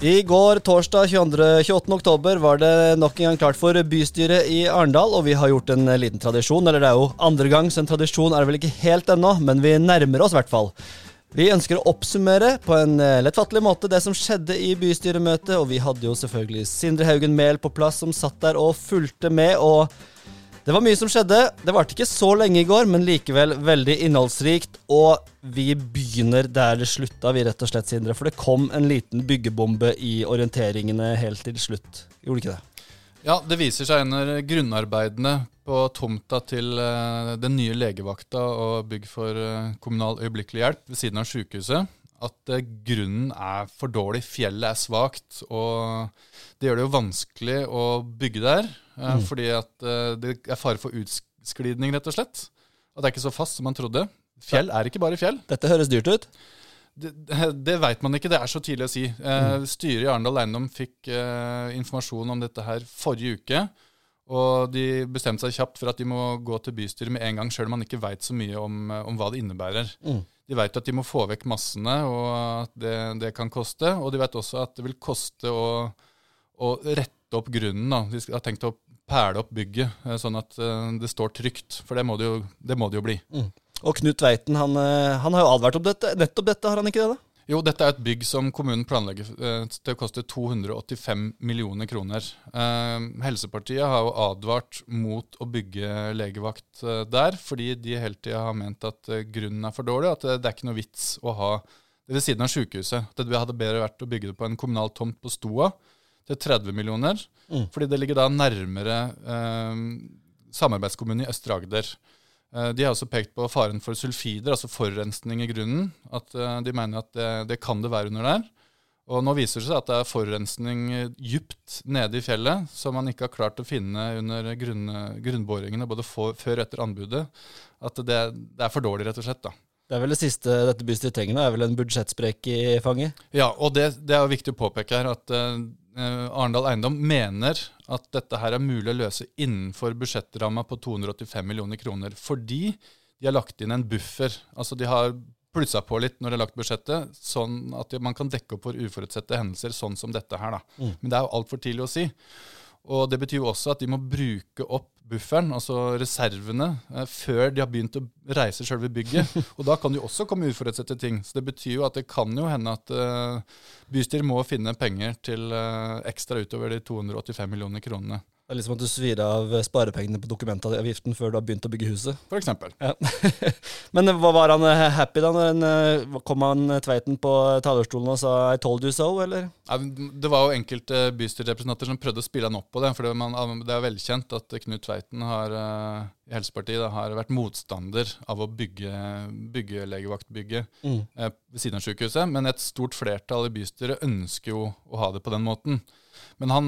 I går, torsdag 22. 28. oktober, var det nok en gang klart for bystyret i Arendal, og vi har gjort en liten tradisjon. Eller det er jo andre gang, så en tradisjon er det vel ikke helt ennå, men vi nærmer oss i hvert fall. Vi ønsker å oppsummere på en eh, lettfattelig måte det som skjedde i bystyremøtet, og vi hadde jo selvfølgelig Sindre Haugen Mehl på plass, som satt der og fulgte med. og det var mye som skjedde. Det varte ikke så lenge i går, men likevel veldig innholdsrikt. Og vi begynner der det slutta, vi rett og slett, Sindre. For det kom en liten byggebombe i orienteringene helt til slutt. Gjorde ikke det? Ja, det viser seg under grunnarbeidene på tomta til uh, den nye legevakta og bygg for uh, kommunal øyeblikkelig hjelp ved siden av sykehuset at uh, grunnen er for dårlig. Fjellet er svakt, og det gjør det jo vanskelig å bygge der. Eh, mm. Fordi at eh, det er fare for utsklidning, rett og slett. At det er ikke så fast som man trodde. Fjell er ikke bare fjell. Dette høres dyrt ut. Det, det, veit man ikke, det er så tidlig å si. Eh, mm. Styret i Arendal Eiendom fikk eh, informasjon om dette her forrige uke. Og de bestemte seg kjapt for at de må gå til bystyret med en gang, sjøl om man ikke veit så mye om, om, hva det innebærer. Mm. De veit at de må få vekk massene, og at det, det kan koste. Og de veit også at det vil koste å, å rette opp grunnen. Da. De har tenkt å pæle opp bygget, eh, sånn at eh, det står trygt. For det må det jo, det må det jo bli. Mm. Og Knut Veiten han, eh, han, har jo advart om dette, nettopp dette, har han ikke det? da? Jo, dette er et bygg som kommunen planlegger til å koste 285 millioner kroner. Eh, Helsepartiet har jo advart mot å bygge legevakt der, fordi de hele tida har ment at grunnen er for dårlig, at det er ikke noe vits å ha det ved siden av sykehuset. Det hadde bedre vært å bygge det på en kommunal tomt på Stoa til 30 millioner. Mm. Fordi det ligger da nærmere eh, samarbeidskommunen i Østre Agder. Eh, de har også pekt på faren for sulfider, altså forurensning i grunnen. At eh, De mener at det, det, kan det være under der. Og nå viser det seg at det er forurensning djupt nede i fjellet som man ikke har klart å finne under grunn, grunnboringene både for, før og etter anbudet. At det, det, er for dårlig, rett og slett. da. Det er vel det siste dette bystyret trenger nå, er vel en budsjettsprekk i fanget? Ja, og det, det er viktig å påpeke her at uh, Arendal Eiendom mener at dette her er mulig å løse innenfor budsjettramma på 285 millioner kroner. Fordi de har lagt inn en buffer. Altså de har plussa på litt når de har lagt budsjettet, sånn at man kan dekke opp for uforutsette hendelser, sånn som dette her. da. Mm. Men det er jo altfor tidlig å si. Og det betyr jo også at de må bruke opp bufferen, altså reservene, eh, før de har begynt å reise selve bygget. Og da kan det jo også komme uforutsette ting. Så det betyr jo at det kan jo hende at uh, bystyret må finne penger til uh, ekstra utover de 285 millioner kronene. Det er liksom at du svir av sparepengene på dokumentavgiften før du har begynt å bygge huset. For eksempel. Ja. Men var han eh, happy da? Når han, kom han eh, Tveiten på talerstolen og sa 'I told you so', eller? Ja, det var jo enkelte bystyrerepresentanter som prøvde å spille han opp på det. For det er velkjent at Knut Tveiten har, i Helsepartiet har vært motstander av å bygge, bygge legevaktbygget mm. ved siden av sykehuset. Men et stort flertall i bystyret ønsker jo å ha det på den måten. Men han,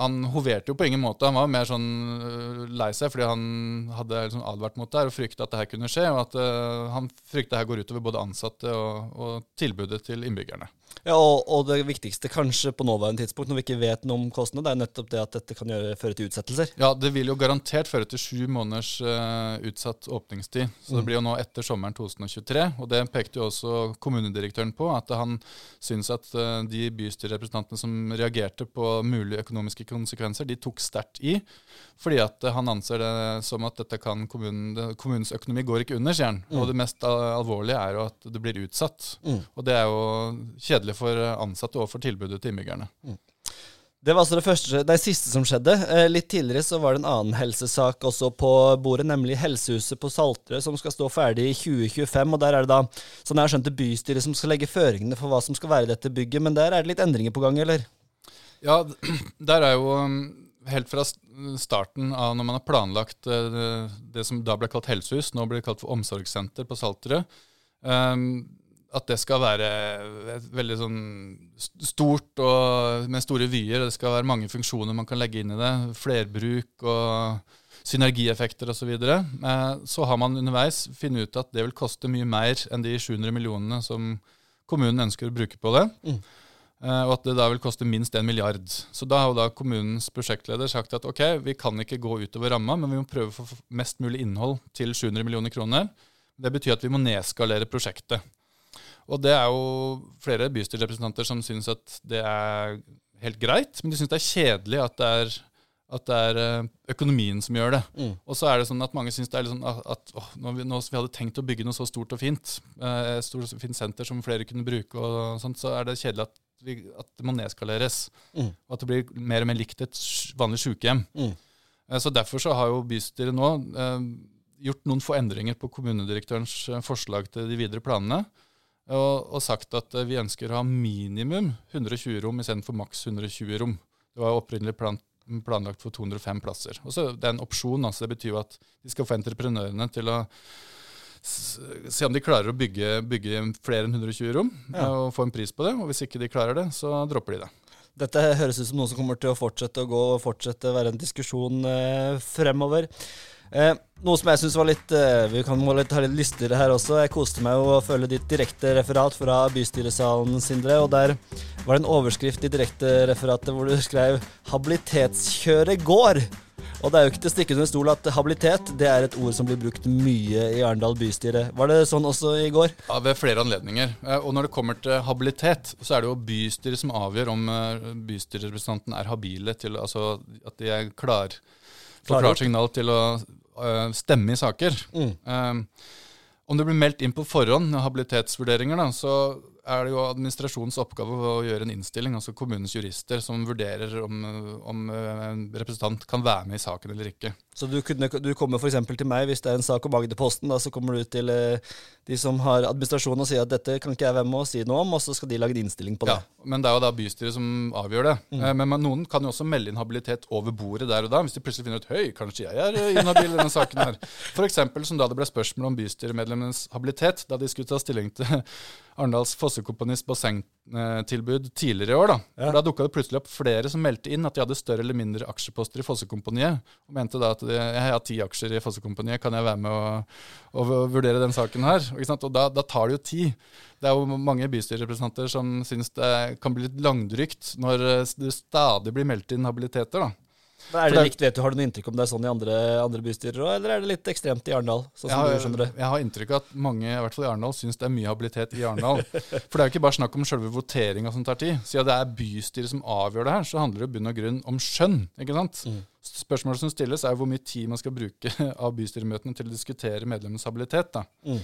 han, hoverte jo på ingen måte. Han var mer sånn øh, lei seg fordi han hadde liksom advart mot det her og frykta at det her kunne skje. Og at uh, han frykta det her går utover både ansatte og, og tilbudet til innbyggerne. Ja, og, og, det viktigste kanskje på nåværende tidspunkt, når vi ikke vet noe om kostnadene, det er nettopp det at dette kan gjøre, føre til utsettelser. Ja, det vil jo garantert føre til sju måneders uh, utsatt åpningstid. Så mm. det blir jo nå etter sommeren 2023. Og det pekte jo også kommunedirektøren på, at han syns at uh, de bystyrerepresentantene som reagerte på mulige økonomiske konsekvenser, de tok sterkt i. Fordi at uh, han anser det som at dette kan kommunen, kommunens økonomi går ikke under, sier han. Mm. Og det mest alvorlige er jo at det blir utsatt. Mm. Og det er jo kjedelig for ansatte og for tilbudet til innbyggerne. Mm. Det var altså det, første, det siste som skjedde. Eh, litt tidligere så var det en annen helsesak også på bordet, nemlig Helsehuset på Saltrød, som skal stå ferdig i 2025. og Der er det da, sånn jeg har skjønt det, bystyret som skal legge føringene for hva som skal være i dette bygget. Men der er det litt endringer på gang, eller? Ja, der er jo um, helt fra starten av når man har planlagt eh, det som da ble kalt helsehus, nå blir det kalt for omsorgssenter på Saltrød. Um, at det skal være veldig sånn stort og med store vyer. Det skal være mange funksjoner man kan legge inn i det. Flerbruk og synergieffekter osv. Så, videre. Eh, så har man underveis funnet ut at det vil koste mye mer enn de 700 millionene som kommunen ønsker å bruke på det. Mm. Eh, og at det da vil koste minst en milliard. Så da har jo da kommunens prosjektleder sagt at ok, vi kan ikke gå utover ramma, men vi må prøve å få mest mulig innhold til 700 millioner kroner. Det betyr at vi må nedskalere prosjektet. Og det er jo flere bystyrerepresentanter som syns at det er helt greit, men de syns det er kjedelig at det er, at det er eh, økonomien som gjør det. Mm. Og så er det sånn at mange syns det er litt sånn at, at åh, når vi, når vi hadde tenkt å bygge noe så stort og fint, eh, et stort og fint senter som flere kunne bruke, og sånt, så er det kjedelig at, vi, at det må nedskaleres. Mm. Og at det blir mer og mer likt et vanlig sykehjem. Mm. Eh, Så Derfor så har jo bystyret nå eh, gjort noen få endringer på kommunedirektørens eh, forslag til de videre planene. Og, og sagt at eh, vi ønsker å ha minimum 120 rom istedenfor maks 120 rom. Det var jo opprinnelig plan, planlagt for 205 plasser. Og så Det er en opsjon. altså Det betyr jo at de skal få entreprenørene til å se om de klarer å bygge, bygge flere enn 120 rom Ja. eh, og få en pris på det. Og hvis ikke de klarer det, så dropper de det. Dette høres ut som noe som kommer til å fortsette å gå og fortsette å være en diskusjon eh, fremover. Eh, noe som jeg syns var litt eh, Vi kan må litt, ha litt lystigere her også. Jeg koste meg å følge ditt direkte referat fra bystyresalen, Sindre. Og der var det en overskrift i direktereferatet hvor du skrev 'Habilitetskjøret går'. Og det er jo ikke til å stikke under stol at habilitet det er et ord som blir brukt mye i Arendal bystyre. Var det sånn også i går? Ja, Ved flere anledninger. Eh, Og når det kommer til habilitet, så er det jo bystyret som avgjør om eh, bystyrerepresentanten er habile til Altså at de er klar får klart signal til å eh, stemme i saker. Mm. Um, om det blir meldt inn på forhånd habilitetsvurderinger, da, så er det jo administrasjonens oppgave å gjøre en innstilling, altså kommunens jurister, som vurderer om, om eh, en representant kan være med i saken eller ikke. Så du, kunne, du kommer f.eks. til meg hvis det er en sak om Agderposten. Så kommer du til eh, de som har administrasjonen og sier at dette kan ikke jeg være med og si noe om, og så skal de lage en innstilling på det. Ja, men det er jo da bystyret som avgjør det. Mm. Eh, Men man, noen kan jo også melde inn habilitet over bordet der og da, hvis de plutselig finner ut høy, kanskje jeg er eh, inhabil i denne saken her. Eksempel som da det ble spørsmål om bystyremedlemmenes habilitet, da de skulle ta stilling til Arendals Fossekompanis bassengtilbud tidligere i år. Da Ja. For da dukka det plutselig opp flere som meldte inn at de hadde større eller mindre aksjeposter i Fossekompaniet, og mente da at jeg har ti aksjer i Fossekompaniet, kan jeg være med og, og vurdere den saken her? Og da, da tar det jo tid. Det er jo mange bystyrerepresentanter som syns det kan bli litt langdrygt når eh, det stadig blir meldt inn habiliteter. da. Men er det det- likt, vet du, Har du noe inntrykk om det er sånn i andre, andre bystyrer òg, eller er det litt ekstremt i Arendal? Sånn jeg, jeg har inntrykk av at mange i hvert fall i Arendal syns det er mye habilitet i Arendal. For det er jo ikke bare snakk om selve voteringa som tar tid. Siden det er bystyret som avgjør det her, så handler det i bunn og grunn om skjønn. ikke sant? Mm. Spørsmålet som stilles, er hvor mye tid man skal bruke av bystyremøtene til å diskutere medlemmenes habilitet. da. Mm.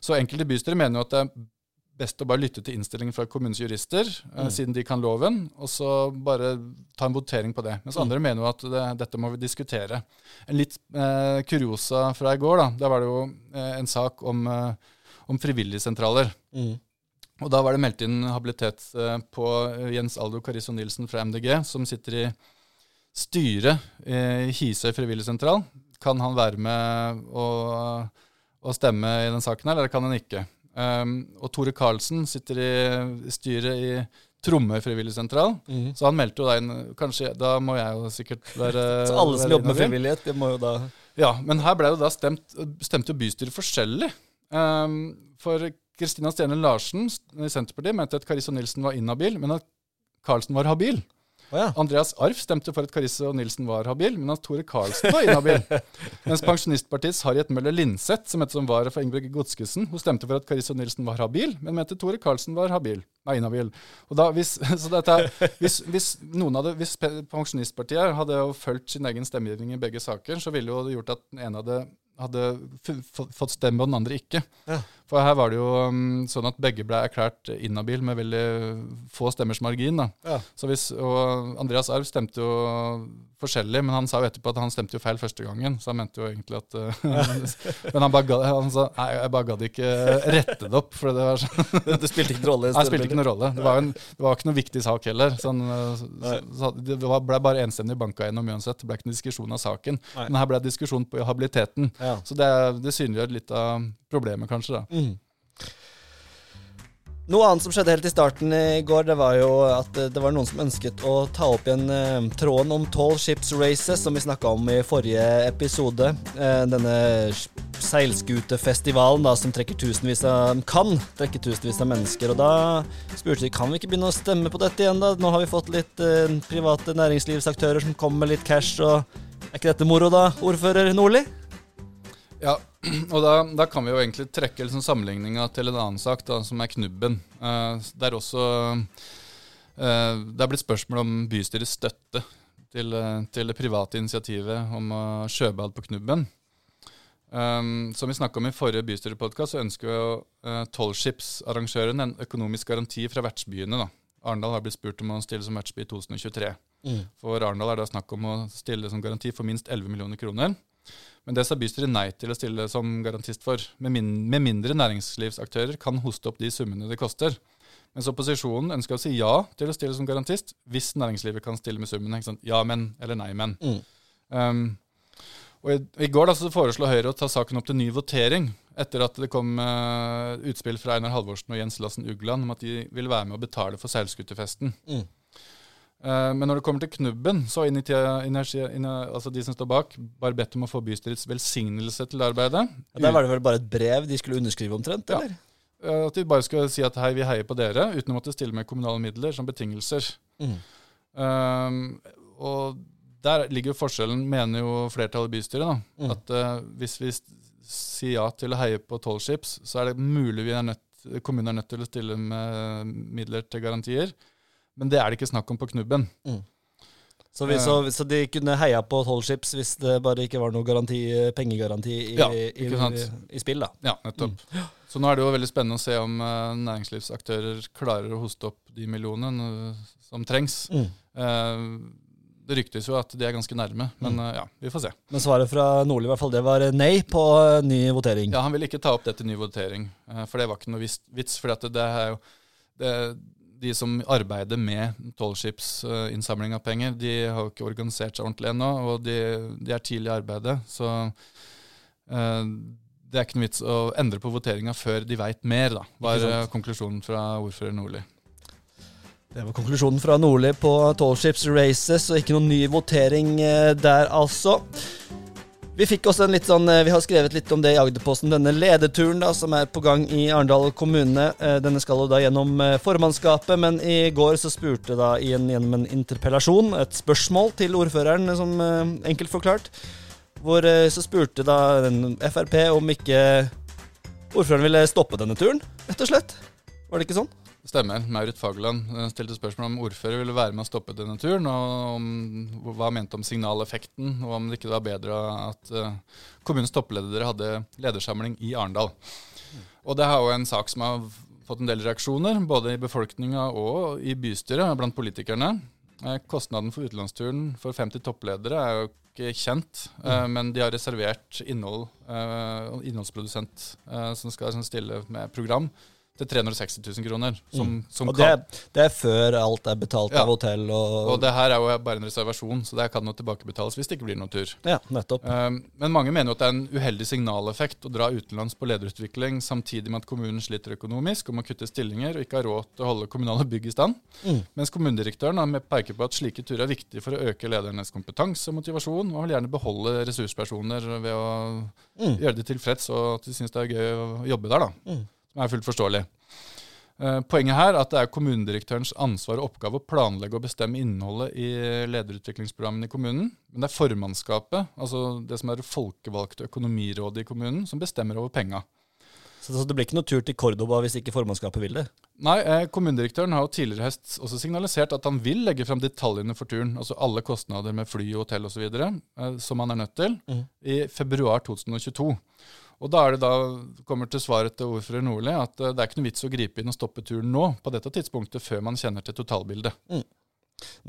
Så enkelte bystyrer mener jo at det er best å bare lytte til innstillingen fra kommunens jurister, eh, Mm. siden de kan loven, og så bare ta en votering på det. Mens Mm. andre mener jo at det, dette må vi diskutere. En litt eh, kuriosa fra i går, da. Der var det jo eh, en sak om, eh, om frivilligsentraler. Mm. Og da var det meldt inn habilitet eh, på eh, Jens Aldo Carisso Nilsen fra MDG, som sitter i styret i Hisøy frivilligsentral. Kan han være med og, og stemme i den saken, her, eller kan han ikke? Um, og Tore Karlsen sitter i styret i Tromme frivilligsentral. Mm. Så han meldte jo da inn Kanskje, Da må jeg jo sikkert være Så alle som jobber med frivillighet, det må jo da Ja, men her ble jo da stemt, stemte bystyret forskjellig. Um, for Kristina Stjerne Larsen i Senterpartiet mente at Karisso Nilsen var inhabil, men at Karlsen var habil. Å ja. Andreas Arf stemte for at Karisso Nilsen var habil, men at Tore Karlsen var inhabil. Mens Pensjonistpartiets Harriet Møller Linseth, som het som vara for Ingeborg Godskesen, hun stemte for at Karisso Nilsen var habil, men mente Tore Karlsen var habil. Nei, inhabil. Og da, hvis, så dette, hvis, hvis, noen hadde, hvis Pensjonistpartiet hadde jo fulgt sin egen stemmegivning i begge saker, så ville jo det gjort at den ene hadde, hadde fått stemme, og den andre ikke. Ja. For her var det jo um, sånn at begge ble erklært inhabil med veldig få stemmers margin. Ja. Så hvis, og Andreas Arv stemte jo forskjellig, men han sa jo etterpå at han stemte jo feil første gangen. Så han mente jo egentlig at uh, Men han, bare, ga- han sa nei, jeg bare gadd ikke rette det opp. For det var sånn, Det spilte ikke noen rolle? Nei, det spilte ikke noen rolle. Det var, en, det var ikke noen viktig sak heller. Sånn, uh, så, så, det var, ble bare enstemmig banka gjennom uansett. Det ble ikke noen diskusjon av saken. Nei. Men her ble det diskusjon på habiliteten. Ja. Så det, det synliggjør litt av problemet, kanskje. da. Mm. Noe annet som skjedde helt i starten i går, det var jo at eh, det var noen som ønsket å ta opp igjen eh, tråden om Tall Ships Races, som vi snakka om i forrige episode. Eh, denne seilskutefestivalen da, som trekker tusenvis av kan trekke tusenvis av mennesker. Og da spurte de kan vi ikke begynne å stemme på dette igjen, da? Nå har vi fått litt private næringslivsaktører som kommer med litt cash, og er ikke dette moro da, ordfører Nordli? Ja, Og da, da, kan vi jo egentlig trekke liksom sammenligninga til en annen sak, da, som er Knubben. Uh, er også uh, Det er blitt spørsmål om bystyrets støtte til, uh, til, det private initiativet om uh, sjøbad på Knubben. Um, som vi snakka om i forrige bystyrepodkast, så ønsker jo uh, Tollskipsarrangøren en økonomisk garanti fra vertsbyene. da. Arendal har blitt spurt om å stille som vertsby i 2023. Mm. For Arendal er det snakk om å stille som garanti for minst 11 millioner kroner. Men det sa bystyret nei til å stille som garantist for. Med, min, med mindre næringslivsaktører kan hoste opp de summene det koster. Mens opposisjonen ønsker å si ja til å stille som garantist hvis næringslivet kan stille med summen. Ja, men eller nei, men. Mm. Um, og i, i, går da så foreslo Høyre å ta saken opp til ny votering, etter at det kom uh, utspill fra Einar Halvorsen og Jens Lassen Ugland om at de vil være med å betale for seilskuterfesten. Mm. Uh, men når det kommer til Knubben, så altså de som står bak, bare bedt om å få bystyrets velsignelse til arbeidet. Ja, der var det vel bare et brev de skulle underskrive omtrent, eller? Ja. Uh, at de bare skulle si at hei, vi heier på dere, uten å måtte stille med kommunale midler som betingelser. Mm. og der ligger jo forskjellen, mener jo flertallet i bystyret. da, mm. At uh, hvis vi sier ja til å heie på Tollskips, så er det mulig vi er nødt, kommunen er nødt til å stille med midler til garantier. Men det er det ikke snakk om på Knubben. Mm. Så, vi, så, så, de kunne heia på Tollskips hvis det bare ikke var noe garanti, pengegaranti i, ja, i, i, i, spill? da? Ja, nettopp. Mm. Så nå er det jo veldig spennende å se om uh, næringslivsaktører klarer å hoste opp de millionene uh, som trengs. Mm. Uh, det ryktes jo at de er ganske nærme, men mm. ja, vi får se. Men svaret fra Nordli i hvert fall, det var nei på eh, ny votering? Ja, han ville ikke ta opp det til ny votering, eh, for det var ikke noe vits. For det er jo det, de som arbeider med tolvskipsinnsamling av penger, de har jo ikke organisert seg ordentlig ennå, og de, de, er tidlig i arbeidet. Så eh, det er ikke noe vits å endre på voteringa før de veit mer, da, var konklusjonen fra ordfører Nordli. Det var konklusjonen fra Nordli på Tallships Races, og ikke noen ny votering eh, der, altså. Vi fikk også en litt sånn, eh, vi har skrevet litt om det i Agderposten, denne lederturen da, som er på gang i Arendal kommune. Eh, denne skal jo da gjennom formannskapet, men i går så spurte da igjen gjennom en interpellasjon et spørsmål til ordføreren, som enkelt forklart. Hvor så spurte da Frp om ikke ordføreren ville stoppe denne turen, rett og slett. Var det ikke sånn? Stemmer. Maurit Fagerland eh, stilte spørsmål om ordfører ville være med å stoppe denne turen, og om, hva han mente om signaleffekten, og om det ikke var bedre at uh, kommunens toppledere hadde ledersamling i Arendal. Og det er jo en sak som har fått en del reaksjoner, både i befolkninga og i bystyret blant politikerne. Eh, kostnaden for utenlandsturen for 50 toppledere er jo ikke kjent, mm. men de har reservert innhold, innholdsprodusent som skal stille med program til 360 000 kroner. Som, mm. som og det er, det er, før alt er betalt ja. av hotell og Og det her er jo bare en reservasjon, så det kan jo tilbakebetales hvis det ikke blir noen tur. Ja, nettopp. Um, men mange mener jo at det er en uheldig signaleffekt å dra utenlands på lederutvikling samtidig med at kommunen sliter økonomisk og må kutte stillinger og ikke har råd til å holde kommunale bygg i stand. Mm. Mens kommunedirektøren peker på at slike turer er viktige for å øke ledernes kompetanse og motivasjon, og vil gjerne beholde ressurspersoner ved å mm. gjøre de tilfreds og at de syns det er gøy å jobbe der. da. Som er fullt forståelig. Eh, poenget her er at det er kommunedirektørens ansvar og oppgave å planlegge og bestemme innholdet i lederutviklingsprogrammene i kommunen. Men det er formannskapet, altså det som er det folkevalgte økonomirådet i kommunen, som bestemmer over penga. Så det blir ikke noe tur til Cordoba hvis ikke formannskapet vil det? Nei, eh, kommunedirektøren har jo tidligere høst også signalisert at han vil legge fram detaljene for turen, altså alle kostnader med fly, hotell osv., eh, som han er nødt til, mm. i februar 2022. Og da er det da, kommer til svaret til ordfører Nordli at uh, det er ikke noe vits å gripe inn og stoppe turen nå, på dette tidspunktet, før man kjenner til totalbildet. Mm.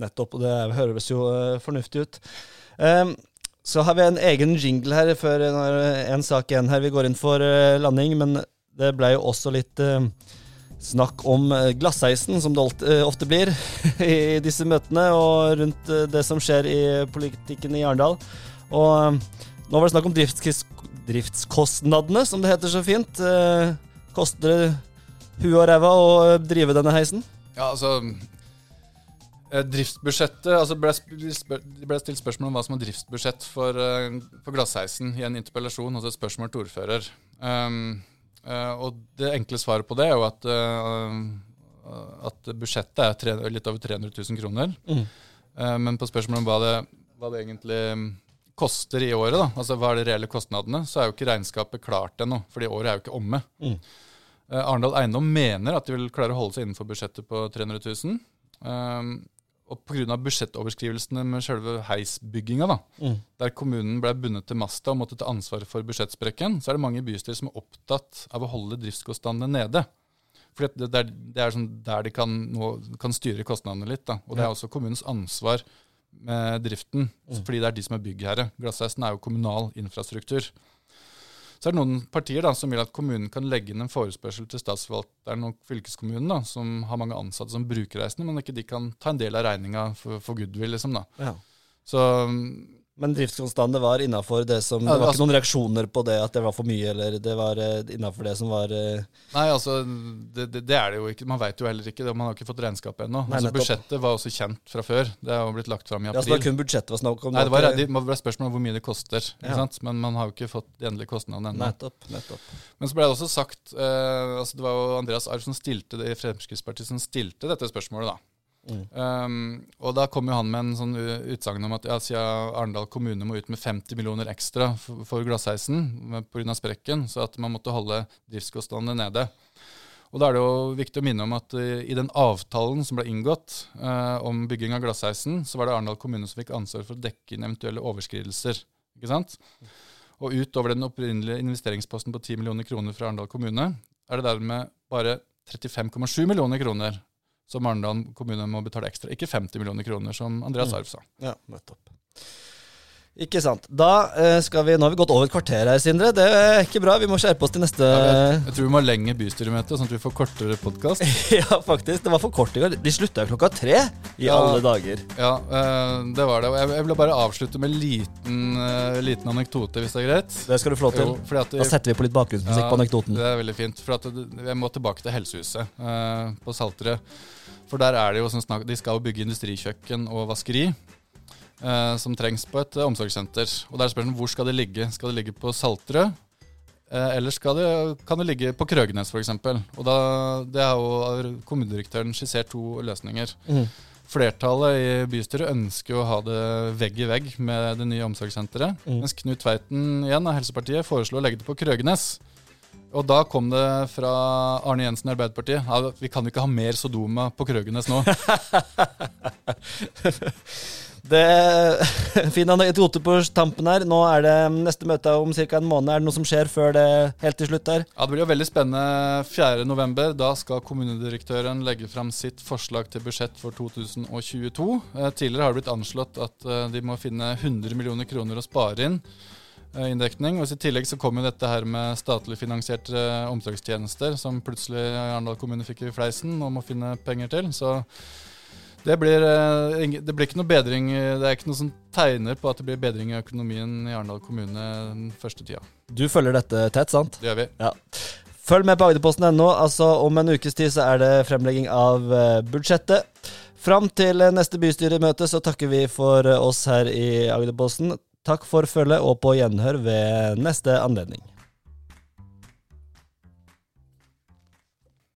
Nettopp, og det høres jo uh, fornuftig ut. Um, så har vi en egen jingle her før en, en sak igjen her. Vi går inn for uh, landing, men det ble jo også litt snakk om glassheisen, som det ofte blir i disse møtene, og rundt det som skjer i politikken i Arendal. Og nå var det snakk om driftskostnadene, som det heter så fint. Eh, koster det huet og ræva å drive denne heisen? Ja, altså eh, Driftsbudsjettet altså ble, ble stilt spørsmål om hva som er driftsbudsjett for, uh, for Glassheisen i en interpellasjon, hos et spørsmål til ordfører. Um, uh, og det enkle svaret på det er jo at, uh, at budsjettet er tre, litt over 300 000 kroner. Mm. men på spørsmålet om hva det, hva det egentlig koster i året, da, altså hva er de reelle kostnadene, så er jo ikke regnskapet klart ennå. Fordi året er jo ikke omme. Mm. Eh, Arendal Eiendom mener at de vil klare å holde seg innenfor budsjettet på 300 000. Um, og pga. budsjettoverskrivelsene med selve heisbygginga, da, Mm. der kommunen ble bundet til masta og måtte ta ansvar for budsjettsprekken, så er det mange bystyrer som er opptatt av å holde driftskostnadene nede. For det, det, er, det er sånn der de kan, nå, kan styre kostnadene litt. Da. Og det er også kommunens ansvar med driften, fordi det er de som er byggherre. Glassheisen er jo kommunal infrastruktur. Så er det noen partier da, som vil at kommunen kan legge inn en forespørsel til statsforvalteren og fylkeskommunen, da, som har mange ansatte som bruker reisende, men ikke de kan ta en del av regninga for, for goodwill. liksom da. Ja. Så Men driftskonstante var innafor det som Ja, Det var altså- ikke noen reaksjoner på det at det var for mye, eller det var uh, innafor det som var eh, Nei, altså, det, det, det er det jo ikke. Man veit jo heller ikke det. Man har ikke fått regnskapet ennå. Altså, budsjettet var også kjent fra før. Det har jo blitt lagt fram i april. Ja, så det var kun budsjettet var snakk om? Nei, det var, det var spørsmål om hvor mye det koster. Ja. sant? Men man har jo ikke fått de endelige kostnadene ennå. Nettopp. nettopp. Men så ble det også sagt eh, altså Det var jo Andreas Arv som stilte det i Fremskrittspartiet som stilte dette spørsmålet. da. Mm. Um, og da kom jo han med en sånn utsagn om at ja, siden Arendal kommune må ut med 50 millioner ekstra for, for glassheisen pga. sprekken, så at man måtte holde driftskostnadene nede. Og Da er det jo viktig å minne om at uh, i den avtalen som ble inngått uh, om bygging av glassheisen, så var det Arendal kommune som fikk ansvar for å dekke inn eventuelle overskridelser. Ikke sant? Og utover den opprinnelige investeringsposten på 10 millioner kroner fra Arendal kommune, er det dermed bare 35,7 millioner kroner som Arendal kommune må betale ekstra. Ikke 50 millioner kroner, som Andreas Mm. Arv sa. Ja, nettopp. Ikke sant. Da eh, skal vi Nå har vi gått over et kvarter her, Sindre. Det er ikke bra. Vi må skjerpe oss til neste Jeg, jeg tror vi må ha lengre bystyremøte, sånn at vi får kortere podkast. Ja, faktisk. Det var for kort i går. De slutta klokka tre. I Ja. alle dager. Ja, eh, det var det. Jeg, jeg vil bare avslutte med en liten, eh, liten anekdote, hvis det er greit. Det skal du få lov til. Jo, at Da setter vi på litt bakgrunnsmusikk på anekdoten. Det er veldig fint. For at jeg må tilbake til Helsehuset eh, på Salterød. For der er det jo sånn snakk De skal jo bygge industrikjøkken og vaskeri. Eh, som trengs på et eh, omsorgssenter. Og der er spørsmålet hvor skal det ligge. Skal det ligge på Salterød? Eh, eller det, kan det ligge på Krøgenes f.eks.? Og da, det har jo kommunedirektøren skissert to løsninger. Mm. Flertallet i bystyret ønsker å ha det vegg i vegg med det nye omsorgssenteret. Mm. Mens Knut Tveiten igjen av Helsepartiet foreslo å legge det på Krøgenes. Og da kom det fra Arne Jensen i Arbeiderpartiet ja, vi kan jo ikke ha mer Sodoma på Krøgenes nå. Det Fin anekdote på tampen her. Nå er det neste møte om ca. en måned. Er det noe som skjer før det helt til slutt der? Ja, Det blir jo veldig spennende 4.11. Da skal kommunedirektøren legge fram sitt forslag til budsjett for 2022. Eh, tidligere har det blitt anslått at eh, de må finne 100 millioner kroner å spare inn. Eh, inndekning, og I tillegg så kommer jo dette her med statlig finansierte eh, omsorgstjenester, som plutselig Arendal kommune fikk i fleisen om å finne penger til. Så det blir, eh, det blir ikke noe bedring Det er ikke noe som tegner på at det blir bedring i økonomien i Arendal kommune den første tida. Du følger dette tett, sant? Det gjør vi. Ja. Følg med på Agderposten.no. Altså, om en ukes tid så er det fremlegging av budsjettet. Fram til neste bystyremøte så takker vi for oss her i Agderposten. Takk for følget, og på gjenhør ved neste anledning.